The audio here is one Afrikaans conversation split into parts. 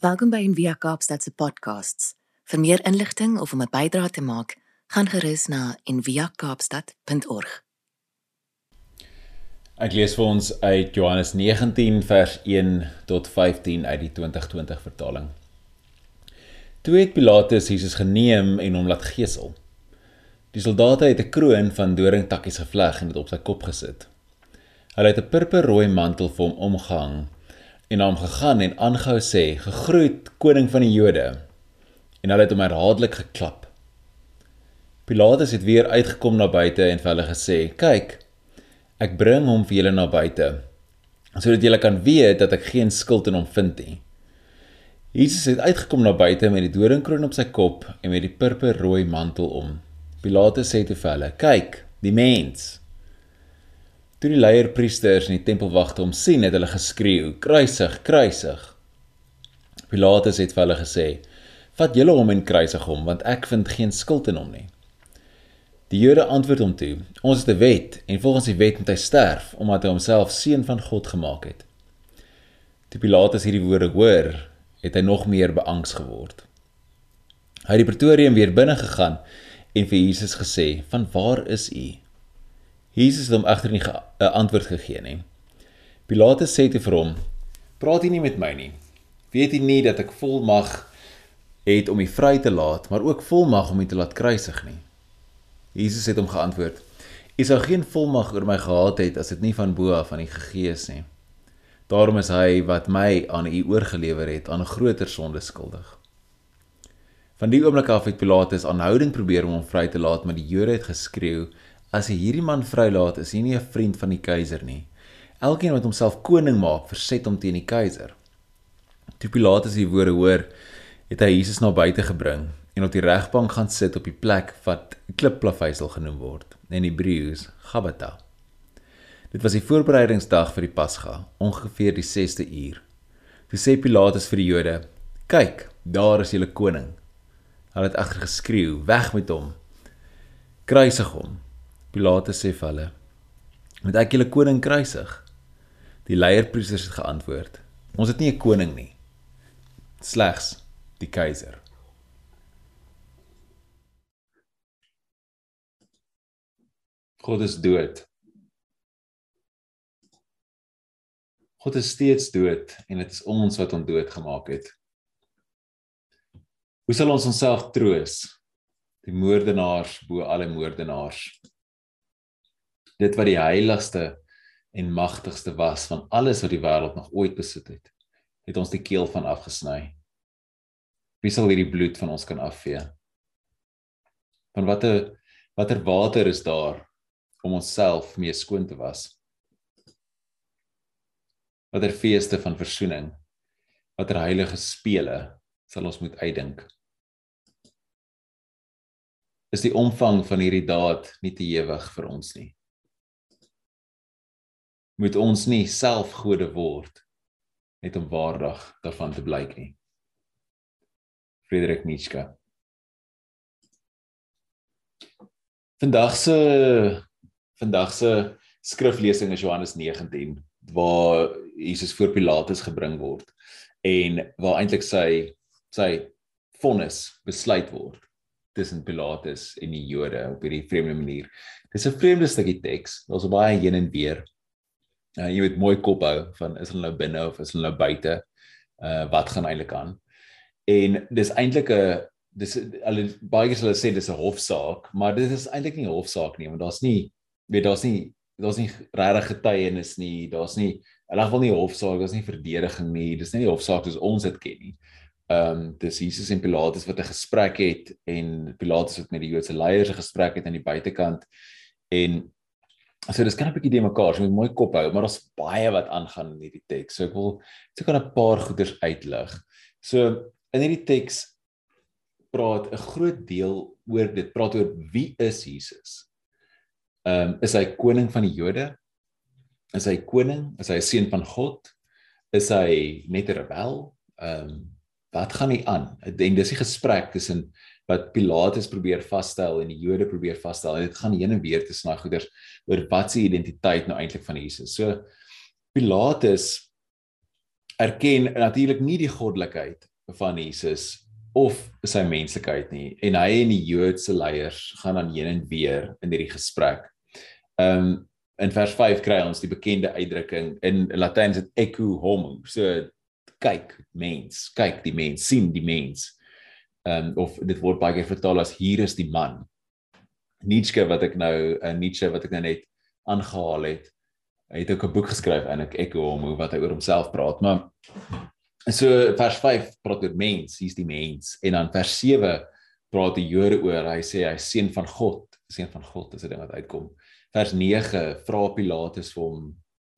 Welkom by Envia Kaapstad se podcasts. Vir meer inligting of om 'n bydrae te maak, gaan gerus na enviakaapstad.org. Ek lees vir ons uit Johannes 19 vers 1 tot 15 uit die 2020 vertaling. Toe het Pilatus Jesus geneem en hom laat gesel. Die soldate het 'n kroon van doringtakkies gevleg en dit op sy kop gesit. Hulle het 'n purperrooi mantel vir hom omgehang en na hom gegaan en aangehou sê: "Gegroet koning van die Jode." En hulle het hom herhaaldelik geklap. Pilatus het weer uitgekom na buite en vir hulle gesê: "Kyk, ek bring hom vir julle na buite, sodat julle kan weet dat ek geen skuld in hom vind nie." Jesus het uitgekom na buite met die doringkroon op sy kop en met die purperrooi mantel om. Pilatus sê te vir hulle: "Kyk, die mens." Toe die leierpriesters en die tempelwagte hom sien, het hulle geskreeu: "Kruisig, kruisig!" Pilatus het vir hulle gesê: "Vat julle hom en kruisig hom, want ek vind geen skuld in hom nie." Die Jode antwoord hom toe: "Ons het 'n wet en volgens die wet moet hy sterf omdat hy homself seun van God gemaak het." Toe Pilatus hierdie woorde hoor, het hy nog meer beangs geword. Hy het die pretorium weer binne gegaan en vir Jesus gesê: "Van waar is u?" Jesus het hom egter nie 'n antwoord gegee nie. Pilatus sê te vir hom: "Praat jy nie met my nie? Weet jy nie dat ek volmag het om u vry te laat, maar ook volmag om u te laat kruisig nie?" Jesus het hom geantwoord: "U sou geen volmag oor my gehad het as dit nie van bo af aan u gegee is nie. Daarom is hy wat my aan u oorgelewer het aan 'n groter sonde skuldig." Van die oomblik af het Pilatus aanhouding probeer om hom vry te laat, maar die Jode het geskreeu As hy hierdie man vrylaat, is hy nie 'n vriend van die keiser nie. Elkeen wat homself koning maak, verset hom teen die keiser. Toe Pilatus die woorde hoor, het hy Jesus na buite gebring en op die regbank gaan sit op die plek wat klipplaveisel genoem word, in Hebreëus Gabata. Dit was die voorbereidingsdag vir die Pasga, ongeveer die 6de uur. Toe sê Pilatus vir die Jode: "Kyk, daar is julle koning." Hulle het agter geskreeu: "Weg met hom! Kruisig hom!" Pilate sê vir hulle: "Moet ek julle koning kruisig?" Die leierpriesters het geantwoord: "Ons het nie 'n koning nie, slegs die keiser." God is dood. God is steeds dood en dit is ons wat hom dood gemaak het. Hoe sal ons onsself troos? Die moordenaars bo alle moordenaars dit wat die heiligste en magtigste was van alles wat die wêreld nog ooit besit het, het ons die keel van afgesny. Wie sal hierdie bloed van ons kan afvee? Van watter watter water is daar om onsself mee skoon te was? Watter feeste van verzoening? Watter heilige spele sal ons moet uitdink? Is die omvang van hierdie daad nie te ewig vir ons nie? Moet ons nie self gode word net om waardig daarvan te blyk nie. Frederik Nietzsche. Vandag se vandag se skriflesing is Johannes 19 waar Jesus voor Pilatus gebring word en waar eintlik sy sy vonnis besluit word tussen Pilatus en die Jode op hierdie vreemde manier. Dis 'n vreemde stukkie teks. Daar's baie heen en weer uh, jy moet mooi kop hou van is hulle nou binne of is hulle nou buite? Uh wat gaan eintlik aan? En dis eintlik 'n dis hulle baie keer hulle sê dis 'n hofsaak maar dit is eintlik nie 'n hofsaak nie want daar's nie weet daar's nie daar's nie regtig getuienis nie daar's nie in elk geval nie hofsaak daar's nie verdediging nie dis nie die hofsaak soos ons dit ken nie. Ehm um, dis Jesus en Pilatus wat 'n gesprek het en Pilatus het met die Joodse leiers 'n gesprek het aan die buitekant en So dis kan 'n bietjie de mekaar, so moet mooi kop hou, maar daar's baie wat aangaan in hierdie teks. So ek wil kan 'n paar goeders uitlig. So in hierdie teks praat 'n groot deel oor dit, praat oor wie is Jesus? Ehm um, is hy koning van die Jode? Is hy koning? Is hy 'n seun van God? Is hy net 'n rebel? Ehm um, wat gaan nie aan? Dink dis 'n gesprek tussen wat Pilatus probeer vasstel en die Jode probeer vasstel. Dit gaan heen en weer tussen daai goeders oor wat se identiteit nou eintlik van Jesus. So Pilatus erken natuurlik nie die goddelikheid van Jesus of sy menslikheid nie en hy en die Joodse leiers gaan dan heen en weer in hierdie gesprek. Ehm um, in vers 5 kry ons die bekende uitdrukking in Latyn is dit ecce homo. So kyk mens, kyk die mens, sien die mens. Ehm um, of dit word baie keer vertaal as hier is die man. Nietzsche wat ek nou uh, Nietzsche wat ek nou net aangehaal het. Hy het ook 'n boek geskryf en ek ecce homo wat hy oor homself praat, maar so vers 5 praat oor mens, hier's die mens en dan vers 7 praat die Jode oor, hy sê hy seun van God, seun van God is 'n ding wat uitkom vers 9 vra Pilatus vir hom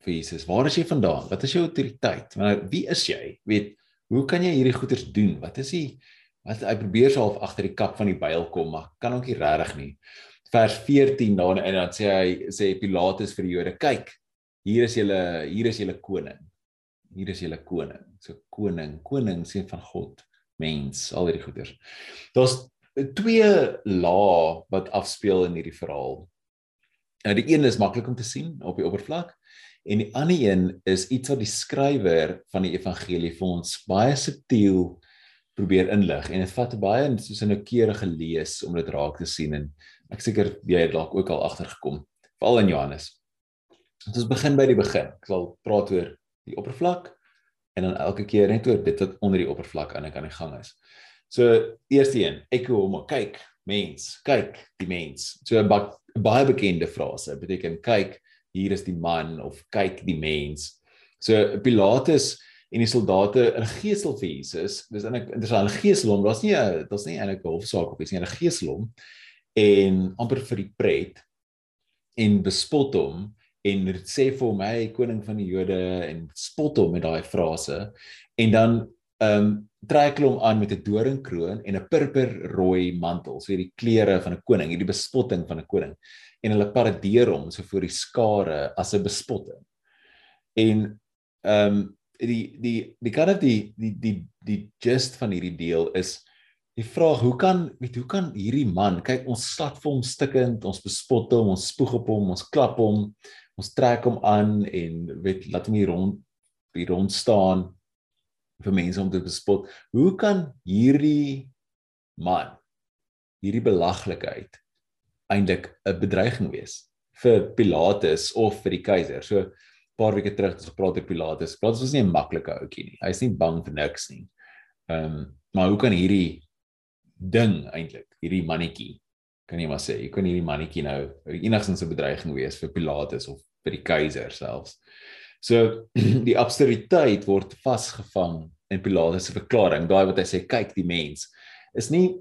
vir Jesus, "Waar is jy vandaan? Wat is jou autoriteit? Maar wie is jy? Weet, hoe kan jy hierdie goeders doen? Wat is wat hy probeer so half agter die kap van die byl kom, maar kan hom nie regtig nie." Vers 14 daarin en dan sê hy sê Pilatus vir die Jode, "Kyk, hier is julle hier is julle koning. Hier is julle koning." So koning, koning seun van God, mens, al hierdie goeders. Daar's twee lae wat afspeel in hierdie verhaal. Nou die een is maklik om te sien op die oppervlak en die ander een is iets wat die skrywer van die evangelie vir ons baie subtiel probeer inlig en dit vat baie soos 'n noukeurige lees om dit raak te sien en ek seker jy het dalk ook al agtergekom veral in Johannes. Ons begin by die begin. Ek sal praat oor die oppervlak en dan elke keer net oor dit wat onder die oppervlak aan die gang is. So eerste een, ek hoor kyk, mens, kyk die mens. So 'n baie bekende frase beteken kyk hier is die man of kyk die mens. So Pilatus en die soldate in geesel vir Jesus, dis eintlik interessant, hulle geesel hom, daar's nie 'n daar's nie eintlik 'n hofsaak of iets nie, hulle geesel hom en amper vir die pret en bespot hom en sê vir hom hy koning van die Jode en spot hom met daai frase en dan ehm um, trek hulle hom aan met 'n doringkroon en 'n purperrooi mantel, so hierdie klere van 'n koning, hierdie bespotting van 'n koning. En hulle paradeer hom so voor die skare as 'n bespotting. En ehm um, die die die kind of die die die die gist van hierdie deel is die vraag hoe kan weet hoe kan hierdie man kyk ons slat vir hom stikkend ons bespot hom ons spoeg op hom ons klap hom ons trek hom aan en weet laat hom hier rond hier rond staan vir mense om te bespot. Hoe kan hierdie man hierdie belaglikheid eintlik 'n bedreiging wees vir Pilatus of vir die keiser? So paar weke terug het ons gepraat oor Pilatus. Pilatus was nie 'n maklike ouetjie nie. Hy's nie bang vir niks nie. Ehm, um, maar hoe kan hierdie ding eintlik, hierdie mannetjie kan jy maar sê, jy kan hierdie mannetjie nou enigstens 'n bedreiging wees vir Pilatus of vir die keiser selfs. So die absurditeit word vasgevang in Pilatus se verklaring, daai wat hy sê kyk die mens is nie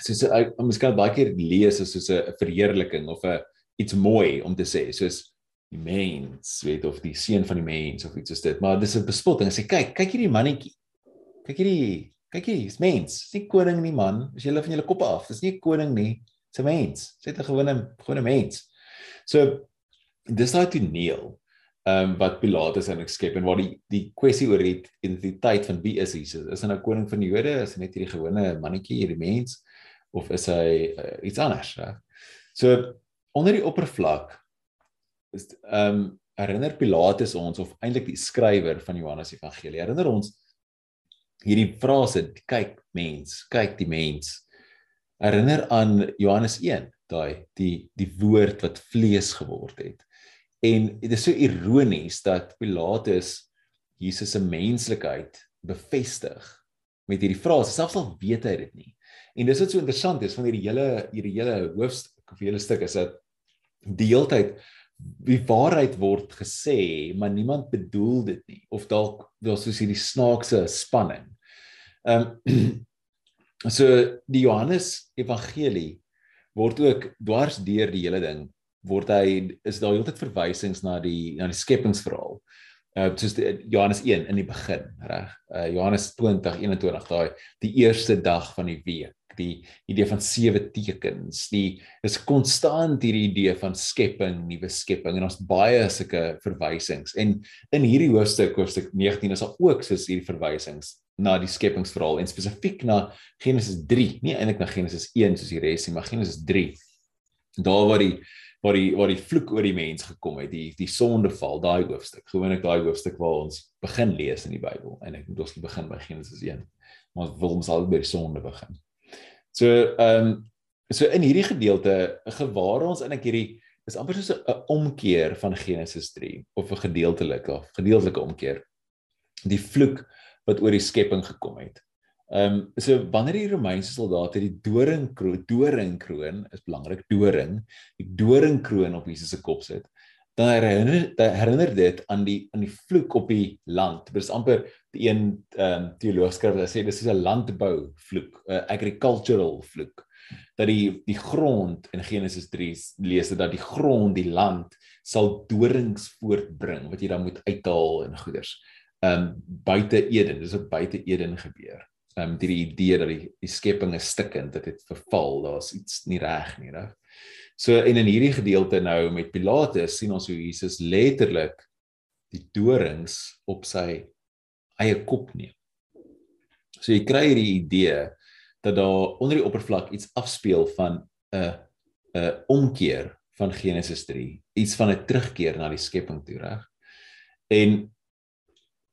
soos ek miskien baie keer lees as soos 'n verheerliking of 'n iets mooi om te sê, soos die mens, weet of die seun van die mens of iets soos dit, maar dis 'n bespotting. Sê kyk, kyk hierdie mannetjie. Kyk hierdie, kyk hierdie, dis mens. Dis nie koning nie man, as jy hulle van julle koppe af. Dis nie 'n koning nie, dis 'n mens. Dis 'n gewone gewone mens. So dis daai toneel ehm um, wat Pilatus en ek skep en waar die die kwessie oor die identiteit van wie is Jesus? Is hy nou koning van die Jode? Is hy net hierdie gewone mannetjie, hierdie mens of is hy uh, iets anders? Reg? So onder die oppervlak is ehm um, herinner Pilatus ons of eintlik die skrywer van Johannes Evangelie herinner ons hierdie frase kyk mens, kyk die mens. Herinner aan Johannes 1, daai die die woord wat vlees geword het. En dit is so ironies dat Pilatus Jesus se menslikheid bevestig met hierdie frase, selfs al weet hy dit nie. En dis wat so interessant is van hierdie hele hierdie hele hoofstuk of hele stuk is dat die heeltyd die waarheid word gesê, maar niemand bedoel dit nie of dalk daar's soos hierdie snaakse spanning. Ehm um, so die Johannes Evangelie word ook dwars deur die hele ding word hy is daar heeltyd verwysings na die na die skepingsverhaal. Uh soos die, Johannes 1 in die begin, reg? Uh Johannes 20 21 daai die eerste dag van die week, die idee van sewe tekens, die is konstant hierdie idee van skepping, nuwe skepping en ons baie sulke verwysings. En in hierdie hoofstuk, hoofstuk 19 is daar ook soos hierdie verwysings na die skepingsverhaal en spesifiek na Genesis 3, nie eintlik na Genesis 1 soos die res nie, maar Genesis 3. Daar waar die waar die waar die vloek oor die mens gekom het, die die sondeval, daai hoofstuk. Gewoonlik daai hoofstuk waar ons begin lees in die Bybel en ek moet ons begin by Genesis 1. Maar ons wil ons al by die sonde begin. So ehm um, so in hierdie gedeelte gewaar ons in ek hierdie is amper soos 'n omkeer van Genesis 3 of 'n gedeeltelike of gedeeltelike omkeer. Die vloek wat oor die skepping gekom het. Ehm um, so wanneer die Romeinse soldate die doringkroon doringkroon is belangrik doring die doringkroon op Jesus se kop sit dan herinner herinner dit aan die aan die vloek op die land. Dit is amper een ehm um, teoloog skryf dat sê dis is 'n landbou vloek, 'n agricultural vloek. Dat die die grond in Genesis 3 lees dit dat die grond, die land sal dorings voortbring wat jy dan moet uithaal en goeders. Ehm um, buite Eden, dis op buite Eden gebeur um, die idee dat die, die skepping is stikkend, dit het verval, daar's iets nie reg nie, reg? So en in hierdie gedeelte nou met Pilatus sien ons hoe Jesus letterlik die dorings op sy eie kop neem. So jy kry hierdie idee dat daar onder die oppervlak iets afspeel van 'n 'n omkeer van Genesis 3, iets van 'n terugkeer na die skepping toe, reg? En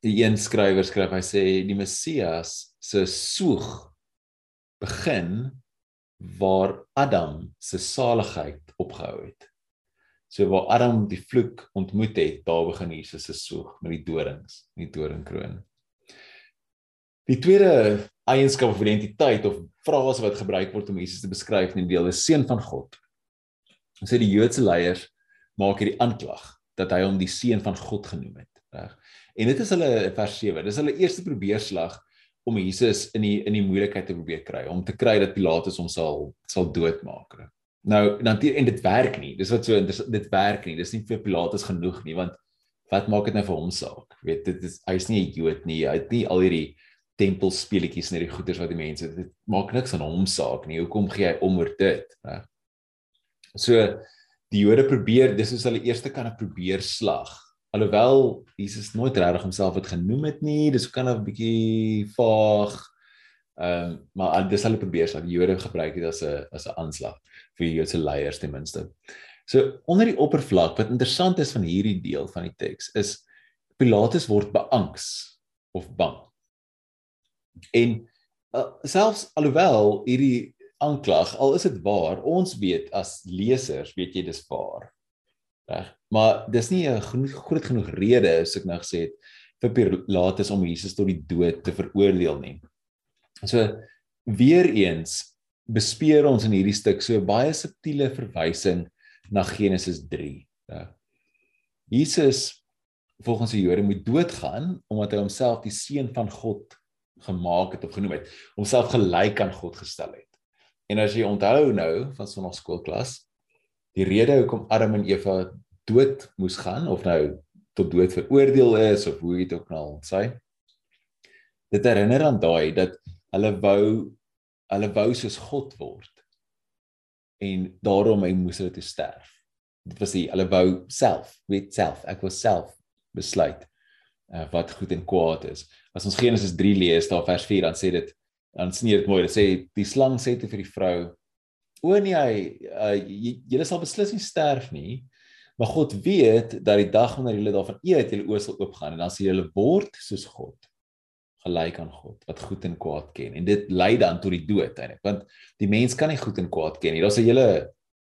die een skrywer skryf hy sê die Messias se soeg begin waar Adam se saligheid opgehou het. So waar Adam die vloek ontmoet het, daar begin Jesus se soeg met die dorings, die doringkroon. Die tweede eienskap of identiteit of frase wat gebruik word om Jesus te beskryf in die deel is seun van God. Ons sê die Joodse leiers maak hierdie aanklag dat hy hom die seun van God genoem het, reg? En dit is hulle vers 7. Dis hulle eerste probeerslag om Jesus in die in die moeilikheid te probeer kry, om te kry dat Pilatus hom sal sal doodmaak. Nou natuurlik en dit werk nie. Dis wat so dit werk nie. Dis nie vir Pilatus genoeg nie want wat maak dit nou vir hom saak? Weet dit is hy's nie 'n Jood nie. Hy het nie al hierdie tempelspeletjies en hierdie goeders wat die mense dit maak niks aan hom saak nie. Hoekom gee hy om oor dit, reg? So die Jode probeer dis is hulle eerste kan 'n probeer slag alhoewel Jesus nooit regtig homself het genoem het nie, dis kan 'n bietjie vaag. Ehm um, maar dis hulle probeer dat die Jode gebruik dit as 'n as 'n aanslag vir die Joodse leiers ten minste. So onder die oppervlak wat interessant is van hierdie deel van die teks is Pilatus word beangs of bang. En uh, selfs alhoewel hierdie aanklag al is dit waar, ons weet as lesers, weet jy dis waar. Reg. Maar dis nie 'n groot genoeg rede as ek nou gesê het vir Pilatus om Jesus tot die dood te veroordeel nie. So weer eens bespeer ons in hierdie stuk so baie subtiele verwysing na Genesis 3. Ja. Jesus volgens die Jode moet doodgaan omdat hy homself die seun van God gemaak het of genoem het, homself gelyk aan God gestel het. En as jy onthou nou van sonnaarskoolklas, die rede hoekom Adam en Eva dood moes gaan of nou tot dood veroordeel is of hoe dit ook nou al sê. Dit herinner aan daai dat hulle wou hulle wou soos God word. En daarom hy moes hulle te sterf. Dit was hy hulle wou self, weet self, ek wil self besluit uh, wat goed en kwaad is. As ons Genesis 3 lees, daar vers 4 dan sê dit dan sneer dit mooi. Dit sê die slang sê te vir die vrou: "O nee, hy uh, jy, jy sal beslis nie sterf nie." Maar God weet dat die dag wanneer julle daarvan eet, julle oë sal oopgaan en dan sien julle word soos God, gelyk aan God wat goed en kwaad ken. En dit lei dan tot die dood eintlik, want die mens kan nie goed en kwaad ken nie. Daar's 'n hele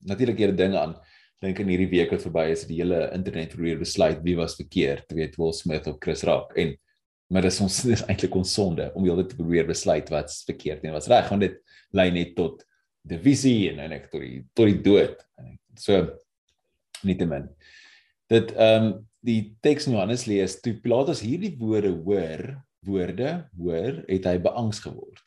natuurlik hierdie dinge aan dink in hierdie week wat verby is, die hele internet probeer besluit wie was verkeerd, weet Will Smith of Chris Rock en maar dit is ons dis eintlik ons sonde om heeltyd te probeer besluit wat's verkeerd en wat's reg want dit lei net tot divisie en eintlik tot die tot die dood. So nietemin. Dit ehm um, die teks in Johannes lees toe Pilatus hierdie woorde hoor, woorde hoor, het hy beangs geword.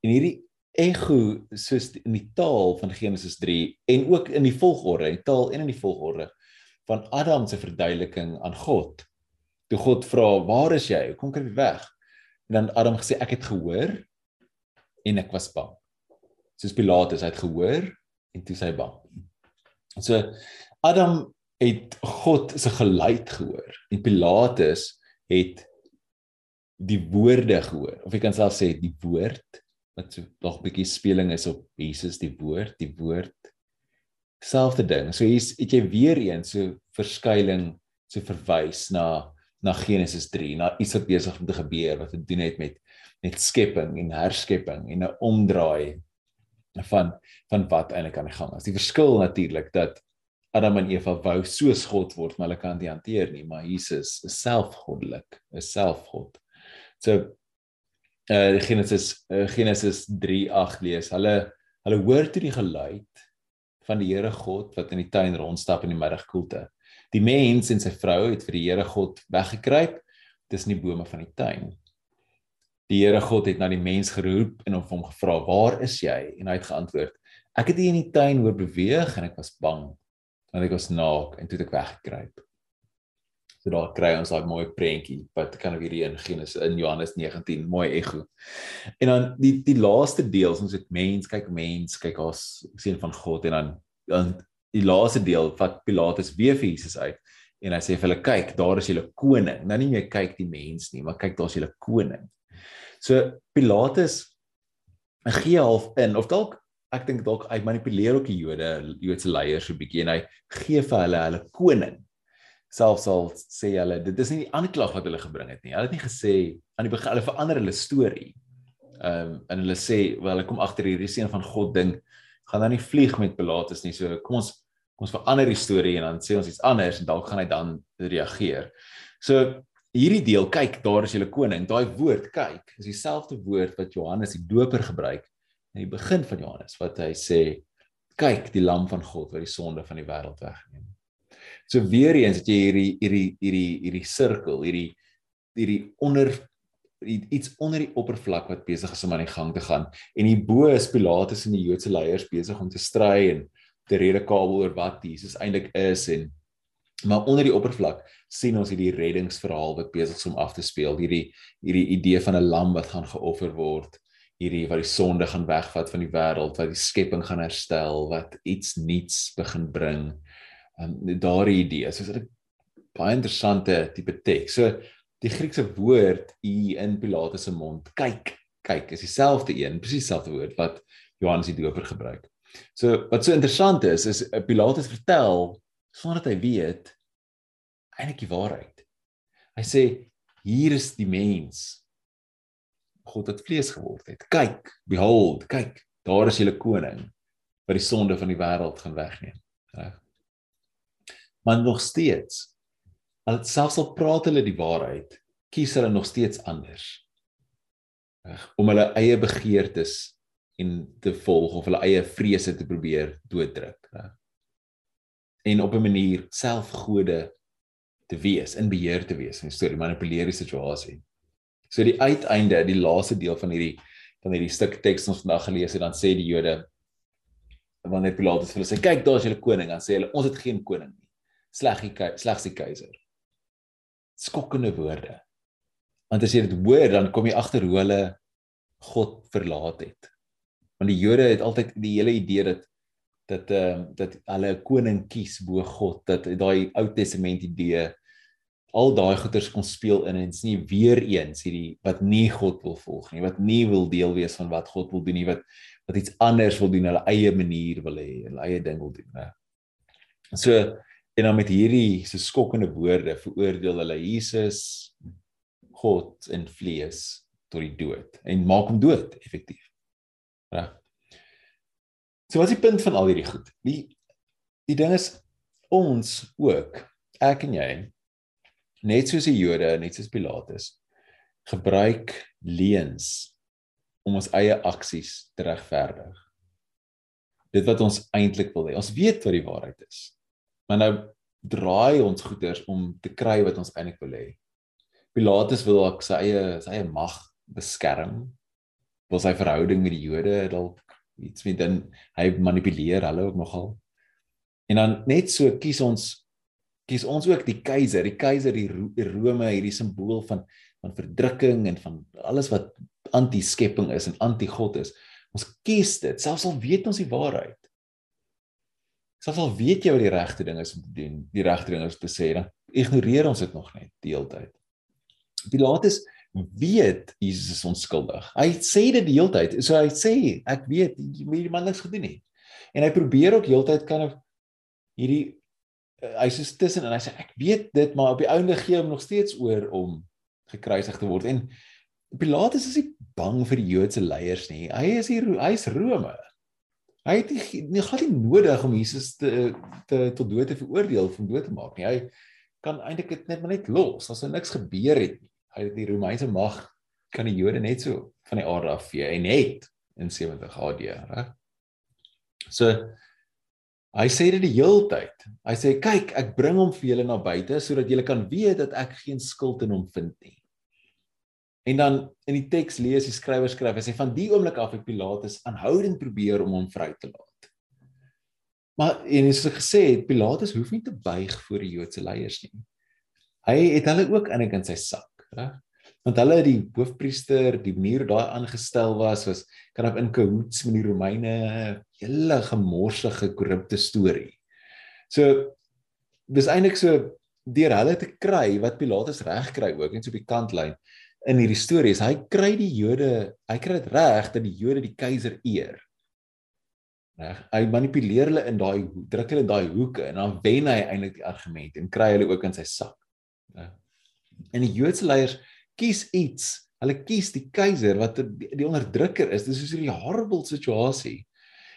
En hierdie ego soos in die taal van Genesis 3 en ook in die volgorde, die taal en in die volgorde van Adam se verduideliking aan God. Toe God vra, "Waar is jy? Kom kry weg." En dan Adam gesê, "Ek het gehoor en ek was bang." Soos Pilatus het gehoor en toe sy bang. So Adam het God se geluid gehoor en Pilatus het die woorde gehoor of jy kan self sê die woord wat so nog 'n bietjie speling is op Jesus die woord die woord selfde ding. So hier's het jy weer een so verskuiling so verwys na na Genesis 3, na iets wat besig om te gebeur wat te doen het met met skepping en herskepping en 'n omdraai van van wat eintlik aan die gang is. Die verskil natuurlik dat Adam en Eva wou soos God word, maar hulle kan dit hanteer nie, maar Jesus is selfgoddelik, is selfgod. So uh Genesis uh, Genesis 3:8 lees. Hulle hulle hoor toe die geluid van die Here God wat in die tuin rondstap in die middagkoelte. Die mens en sy vrou het vir die Here God weggekruip tussen die bome van die tuin. Die Here God het na die mens geroep en hom gevra: "Waar is jy?" En hy het geantwoord: "Ek het hier in die tuin hoor beweeg en ek was bang, want ek was naak en toe het ek weggekruip." So daar kry ons daai mooi prentjie wat kan weer in Genesis in Johannes 19 mooi ego. En dan die die laaste deel, ons het mens, kyk mens, kyk ons seun van God en dan dan die laaste deel wat Pilatus weer vir Jesus uit en hy sê vir hulle kyk, daar is julle koning. Nou nie meer kyk die mens nie, maar kyk daar's julle koning. So Pilatus gee half in of dalk ek dink dalk hy manipuleer ook die Jode, Joodse leiers so 'n bietjie en hy gee vir hulle hulle koning selfs al sê hulle dit is nie die aanklag wat hulle gebring het nie. Hulle het nie gesê aan die begin hulle verander hulle storie. Ehm um, en hulle sê wel hulle kom agter hierdie seun van God ding gaan dan nie vlieg met Pilatus nie. So kom ons kom ons verander die storie en dan sê ons iets anders en dalk gaan hy dan reageer. So hierdie deel kyk daar is julle koning. Daai woord kyk is dieselfde woord wat Johannes die Doper gebruik in die begin van Johannes wat hy sê kyk die lam van God wat die sonde van die wêreld wegneem. So weer eens het jy hierdie hierdie hierdie hierdie sirkel, hierdie hierdie onder iets onder die oppervlak wat besig is om aan die gang te gaan. En hierbo is Pilatus en die Joodse leiers besig om te stry en te redekabel oor wat Jesus eintlik is en maar onder die oppervlak sien ons hierdie reddingsverhaal wat besig is om af te speel. Hierdie hierdie idee van 'n lam wat gaan geoffer word hierdie wat die sonde gaan wegvat van die wêreld, wat die skepping gaan herstel, wat iets nuuts begin bring um, daardie idee. So is 'n baie interessante tipe teks. So die Griekse woord u in Pilatus se mond, kyk, kyk, is dieselfde een, presies dieselfde woord wat Johannes die Doper gebruik. So wat so interessant is, is eh, Pilatus vertel sonder dat hy weet eintlik die waarheid. Hy sê hier is die mens God het vlees geword het. Kyk, behold, kyk, daar is julle koning wat die sonde van die wêreld gaan wegneem. Reg? maar nog steeds al selfs al praat hulle die waarheid kies hulle nog steeds anders om hulle eie begeertes en te volg of hulle eie vrese te probeer dooddruk en op 'n manier selfgode te wees in beheer te wees en storie manipuleer die situasie so die uiteinde die laaste deel van hierdie van hierdie stuk teks ons vandag gelees het dan sê die Jode wanneer Pilatus vir hulle sê kyk daar is julle koning dan sê hulle ons het geen koning nie sleg die slegs die keiser. Skokkende woorde. Want as jy dit hoor, dan kom jy agter hoe hulle God verlaat het. Want die Jode het altyd die hele idee dat dat ehm uh, dat hulle 'n koning kies bo God, dat daai Ou Testament idee al daai goeters kon speel in en dit's nie weer eens hierdie wat nie God wil volg nie, wat nie wil deel wees van wat God wil doen nie, wat wat iets anders wil doen, hulle eie manier wil hê, hulle eie ding wil doen, né? So En dan met hierdie so skokkende woorde veroordeel hulle Jesus God in vlees tot die dood en maak hom dood effektief. Reg. So wat is die punt van al hierdie goed? Die die ding is ons ook ek en jy net soos die Jode, net soos Pilatus gebruik leuns om ons eie aksies te regverdig. Dit wat ons eintlik wil hê. Ons weet wat die waarheid is. Maar nou draai ons goeders om te kry wat ons eintlik wil hê. Pilatus wil ook sy eie sy eie mag beskerm. Wil sy verhouding met die Jode dalk iets met dan hy manipuleer hulle ook nogal. En dan net so kies ons kies ons ook die keiser, die keiser die, die Rome, hierdie simbool van van verdrukking en van alles wat anti-skepping is en anti-God is. Ons kies dit selfs al weet ons die waarheid. Selfs al weet jy wat die regte ding is om te doen, die regte ding is te sê, dan ignoreer ons dit nog net die hele tyd. Weet Jesus is onskuldig. Hy sê dit die hele tyd. So hy sê, ek weet hierdie man niks gedoen nie. En hy probeer ook heeltyd kan hierdie uh, hy sê tussen en hy sê ek weet dit maar op die einde gee hom nog steeds oor om gekruisig te word en Pilatus is nie bang vir die Joodse leiers nie hy is hier hy's Rome hy het nie nie glad nie nodig om Jesus te te tot dood te veroordeel van dood te maak nie hy kan eintlik dit net maar net los as er niks gebeur het nie hy het die Romeinse mag kan die Jode net so van die aarde af vee en het in 70 AD reg so Hy sê dit die hele tyd. Hy sê kyk, ek bring hom vir julle na buite sodat julle kan weet dat ek geen skuld in hom vind nie. En dan in die teks lees die skrywer skryf, hy sê van die oomblik af het Pilatus aanhoudend probeer om hom vry te laat. Maar en soos ek gesê het, Pilatus hoef nie te buig voor die Joodse leiers nie. Hy het hulle ook in 'n sy sak, reg? want hulle die hoofpriester die manier daai aangestel was was kan op in cahoots met die Romeine hele gemorsige korrupte storie. So dis eintlik so deur hulle te kry wat Pilatus reg kry ook net so op die kantlyn in hierdie storie is hy kry die Jode, hy kry dit reg dat die Jode die keiser eer. Reg? Hy manipuleer hulle in daai druk hulle in daai hoeke en dan wen hy eintlik die argument en kry hulle ook in sy sak. En die Joodse leiers kies iets. Hulle kies die keiser wat die, onderdrukker is. Dis so 'n horrible situasie.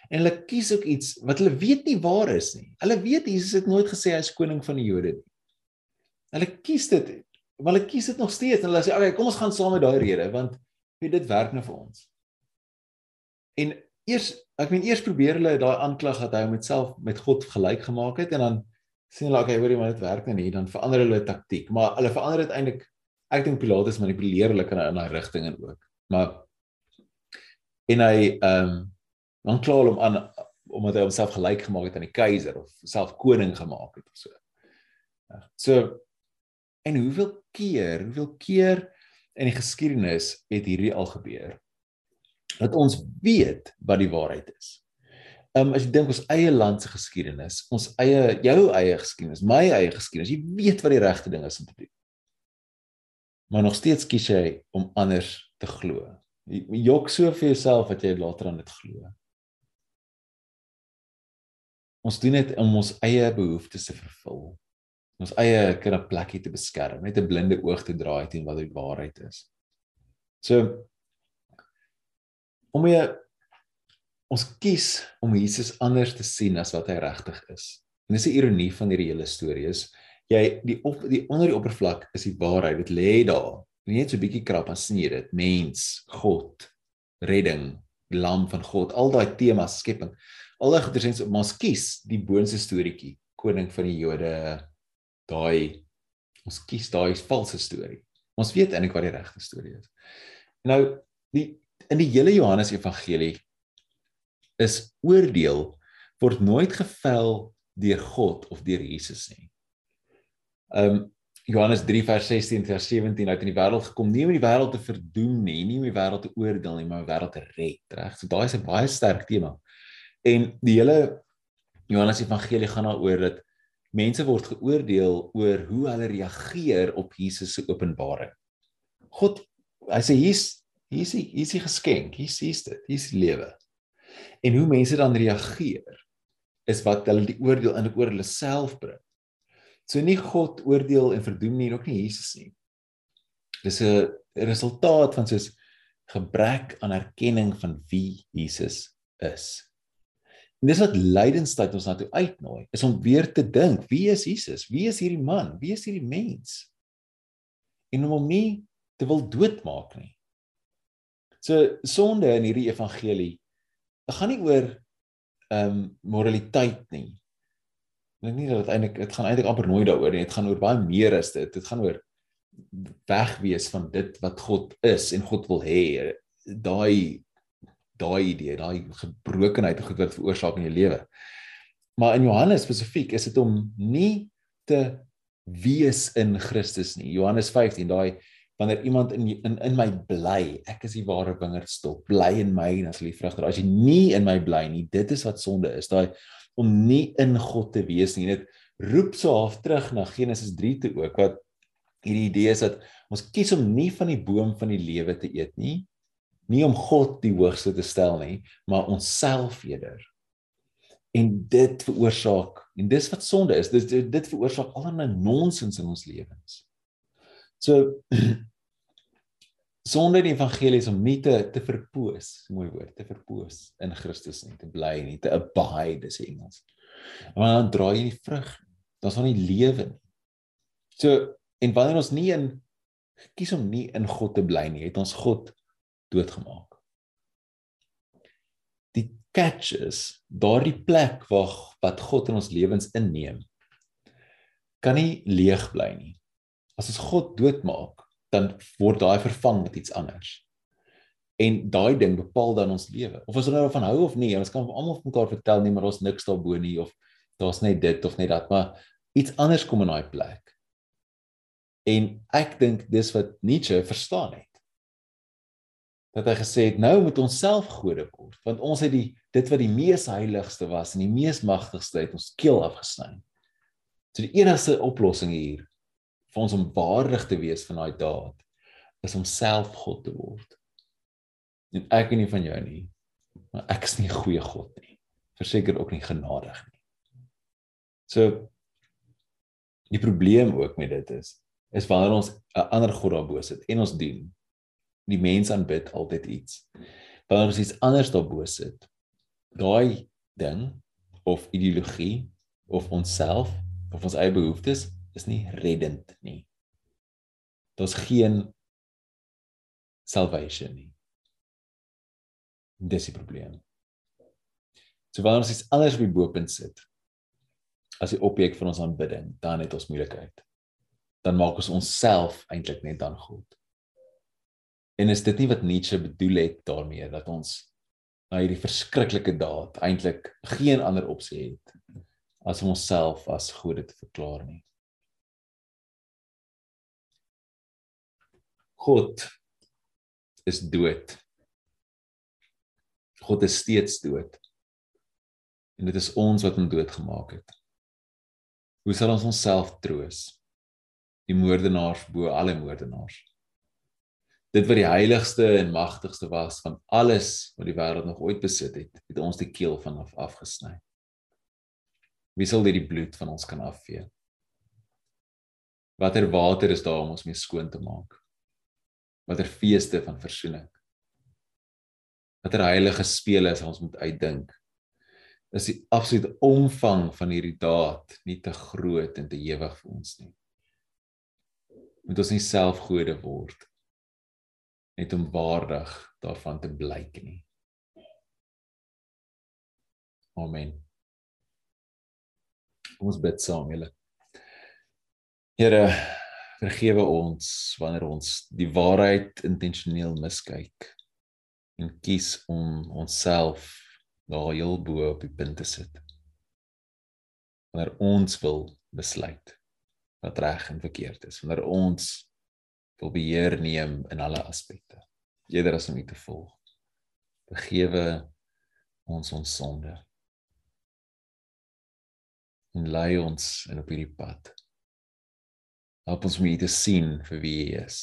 En hulle kies ook iets wat hulle weet nie waar is nie. Hulle weet Jesus het nooit gesê hy is koning van die Jode nie. Hulle kies dit. Maar hulle kies dit nog steeds en hulle sê, "Oké, okay, kom ons gaan saam met daai rede want weet dit werk nou vir ons." En eers, ek meen eers probeer hulle daai aanklag dat hy homself met God gelyk gemaak het en dan sien hulle, "Oké, okay, hoorie, maar dit werk nou nie." Dan verander hulle taktiek, maar hulle verander dit eintlik ek dink Pilatus manipuleer hulle kan in daai rigting en ook. Maar en hy ehm um, dan kla hom aan omdat hy homself gelyk gemaak het aan die keiser of self koning gemaak het of so. So en hoeveel keer, hoeveel keer in die geskiedenis het hierdie al gebeur? Dat ons weet wat die waarheid is. Um, as jy dink ons eie land se geskiedenis, ons eie jou eie geskiedenis, my eie geskiedenis, jy weet wat die regte ding is om te doen maar nog steeds kies jy om anders te glo. Jy jok so vir jouself dat jy later aan dit glo. Ons doen dit om ons eie behoeftes te vervul. Ons eie kind 'n plekkie te beskerm, net 'n blinde oog te draai teen wat die waarheid is. So om jy ons kies om Jesus anders te sien as wat hy regtig is. En dis 'n ironie van hierdie hele storie is jy die op die onder die oppervlak is die waarheid. Dit lê daar. Net so 'n bietjie krap en sneer dit. Mens god redding lam van god al daai temas skepping. Al daai goeie sens ons kies die boonste storieetjie koning van die jode daai ons kies daai valse storie. Ons weet eintlik wat die regte storie is. Nou die in die hele Johannes evangelie is oordeel word nooit gevel deur God of deur Jesus nie um Johannes 3 vers 16 vers 17 uit in die wêreld gekom nie om die wêreld te verdoem nie, nie om die wêreld te oordeel nie, maar om die wêreld te red, reg? So daai is 'n baie sterk tema. En die hele Johannes Evangelie gaan daaroor dat mense word geoordeel oor hoe hulle reageer op Jesus se openbaring. God, hy sê hier's hier's hier's die geskenk, hier's hier's dit, hier's die lewe. En hoe mense dan reageer is wat hulle die oordeel in oor hulle self bring. So nie God oordeel en verdoem nie, ook nie Jesus nie. Dis 'n resultaat van soos gebrek aan erkenning van wie Jesus is. En dis wat lydenstyd ons na toe uitnooi, is om weer te dink, wie is Jesus? Wie is hierdie man? Wie is hierdie mens? En om hom nie te wil doodmaak nie. So sonde in hierdie evangelie gaan nie oor ehm um, moraliteit nie dink nie dat dit eintlik dit gaan eintlik amper nooit daaroor nie. Dit gaan oor baie meer as dit. Dit gaan oor wegwees van dit wat God is en God wil hê. Daai daai idee, daai gebrokenheid wat dit veroorsaak in jou lewe. Maar in Johannes spesifiek is dit om nie te wees in Christus nie. Johannes 15, daai wanneer iemand in in in my bly, ek is die ware wingerdstok, bly in my en as lief vrugter. As jy nie in my bly nie, dit is wat sonde is. Daai om nie in God te wees nie. Dit roep so half terug na Genesis 3 toe ook wat hierdie idee is dat ons kies om nie van die boom van die lewe te eet nie, nie om God die hoogste te stel nie, maar onsself eerder. en dit veroorsaak en dis wat sonde is dis dit, dit veroorsaak allerlei nonsens in ons lewens so sonde in die evangelie is om nie te te verpoos mooi woord te verpoos in Christus nie te bly nie te abide dis Engels. Maar dan draai jy die vrug daar's nog nie lewe nie. So en wanneer ons nie in kies om nie in God te bly nie het ons God doodgemaak. Catch is daardie plek waar wat God in ons lewens inneem kan nie leeg bly nie. As ons God doodmaak, dan word daai vervang met iets anders. En daai ding bepaal dan ons lewe. Of ons nou van hou of nie, ons kan almal vir mekaar vertel nie, maar ons niks daarbo nie of daar's net dit of net dat, maar iets anders kom in daai plek. En ek dink dis wat Nietzsche verstaan het dat hy gesê het nou moet ons self gode word want ons het die dit wat die mees heiligste was en die mees magtigste het ons keel afgesny. So die enigste oplossing hier vir ons om waardig te wees van daai daad is om self God te word. En ek en nie van jou nie. Maar ek is nie 'n goeie God nie. Verseker ook nie genadig nie. So die probleem ook met dit is is wanneer ons 'n ander god daarbo sit en ons dien die mens aanbid altyd iets. Wanneer ons iets anders daarbo sit, daai ding of ideologie of onsself of ons eie behoeftes is nie reddend nie. Daar's geen salvation nie. Dis die probleem. So wanneer ons iets anders op die bopunt sit as die objek van ons aanbidding, dan het ons moeilikheid. Dan maak ons onsself eintlik net dan God. En is dit nie wat Nietzsche bedoel het daarmee dat ons na hierdie verskriklike daad eintlik geen ander opsie het as om onsself as gode te verklaar nie. God is dood. God is steeds dood. En dit is ons wat hom doodgemaak het. Hoe sal ons onsself troos? Die moordenaars bo alle moordenaars dit wat die heiligste en magtigste was van alles wat die wêreld nog ooit besit het, het ons die keel vanaf afgesny. Wie sal dit die bloed van ons kan afvee? Watter water is daar om ons mee skoon te maak? Watter feeste van verzoening? Watter heilige spele is ons moet uitdink? Is die absolute omvang van hierdie daad nie te groot en te ewig vir ons nie? Moet ons nie self gode word net om waardig daarvan te blyk nie. Amen. Kom ons bid saam, julle. Here, vergewe ons wanneer ons die waarheid intentioneel miskyk en kies om onsself daar heel bo op die punt te sit. Wanneer ons wil besluit wat reg en verkeerd is, wanneer ons wil beheer neem in alle aspekte. Eerder as om U te volg. Vergewe ons ons sonde. En lei ons in op hierdie pad. Help ons om U te sien vir wie U is.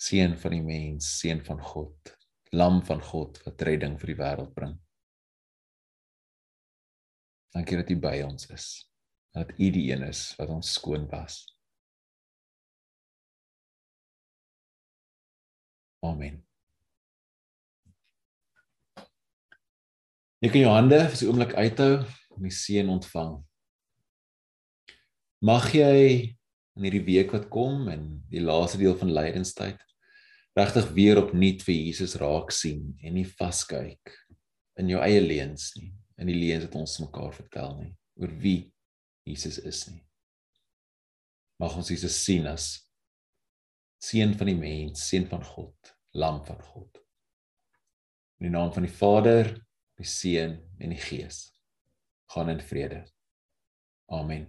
Seun van die mens, seun van God, lam van God wat redding vir die wêreld bring. Dankie dat U by ons is. Dat U die een is wat ons skoon was. Amen. Jy kan jou hande vir 'n oomblik uithou en die seën ontvang. Mag jy in hierdie week wat kom en die laaste deel van lydenstyd regtig weer opnuut vir Jesus raak sien en nie vaskyk in jou eie leuns nie, in die leuns wat ons mekaar vertel nie oor wie Jesus is nie. Mag ons Jesus sien as seun van die mens, seun van God, lam van God. In die naam van die Vader, die Seun en die Gees. Gaan in vrede. Amen.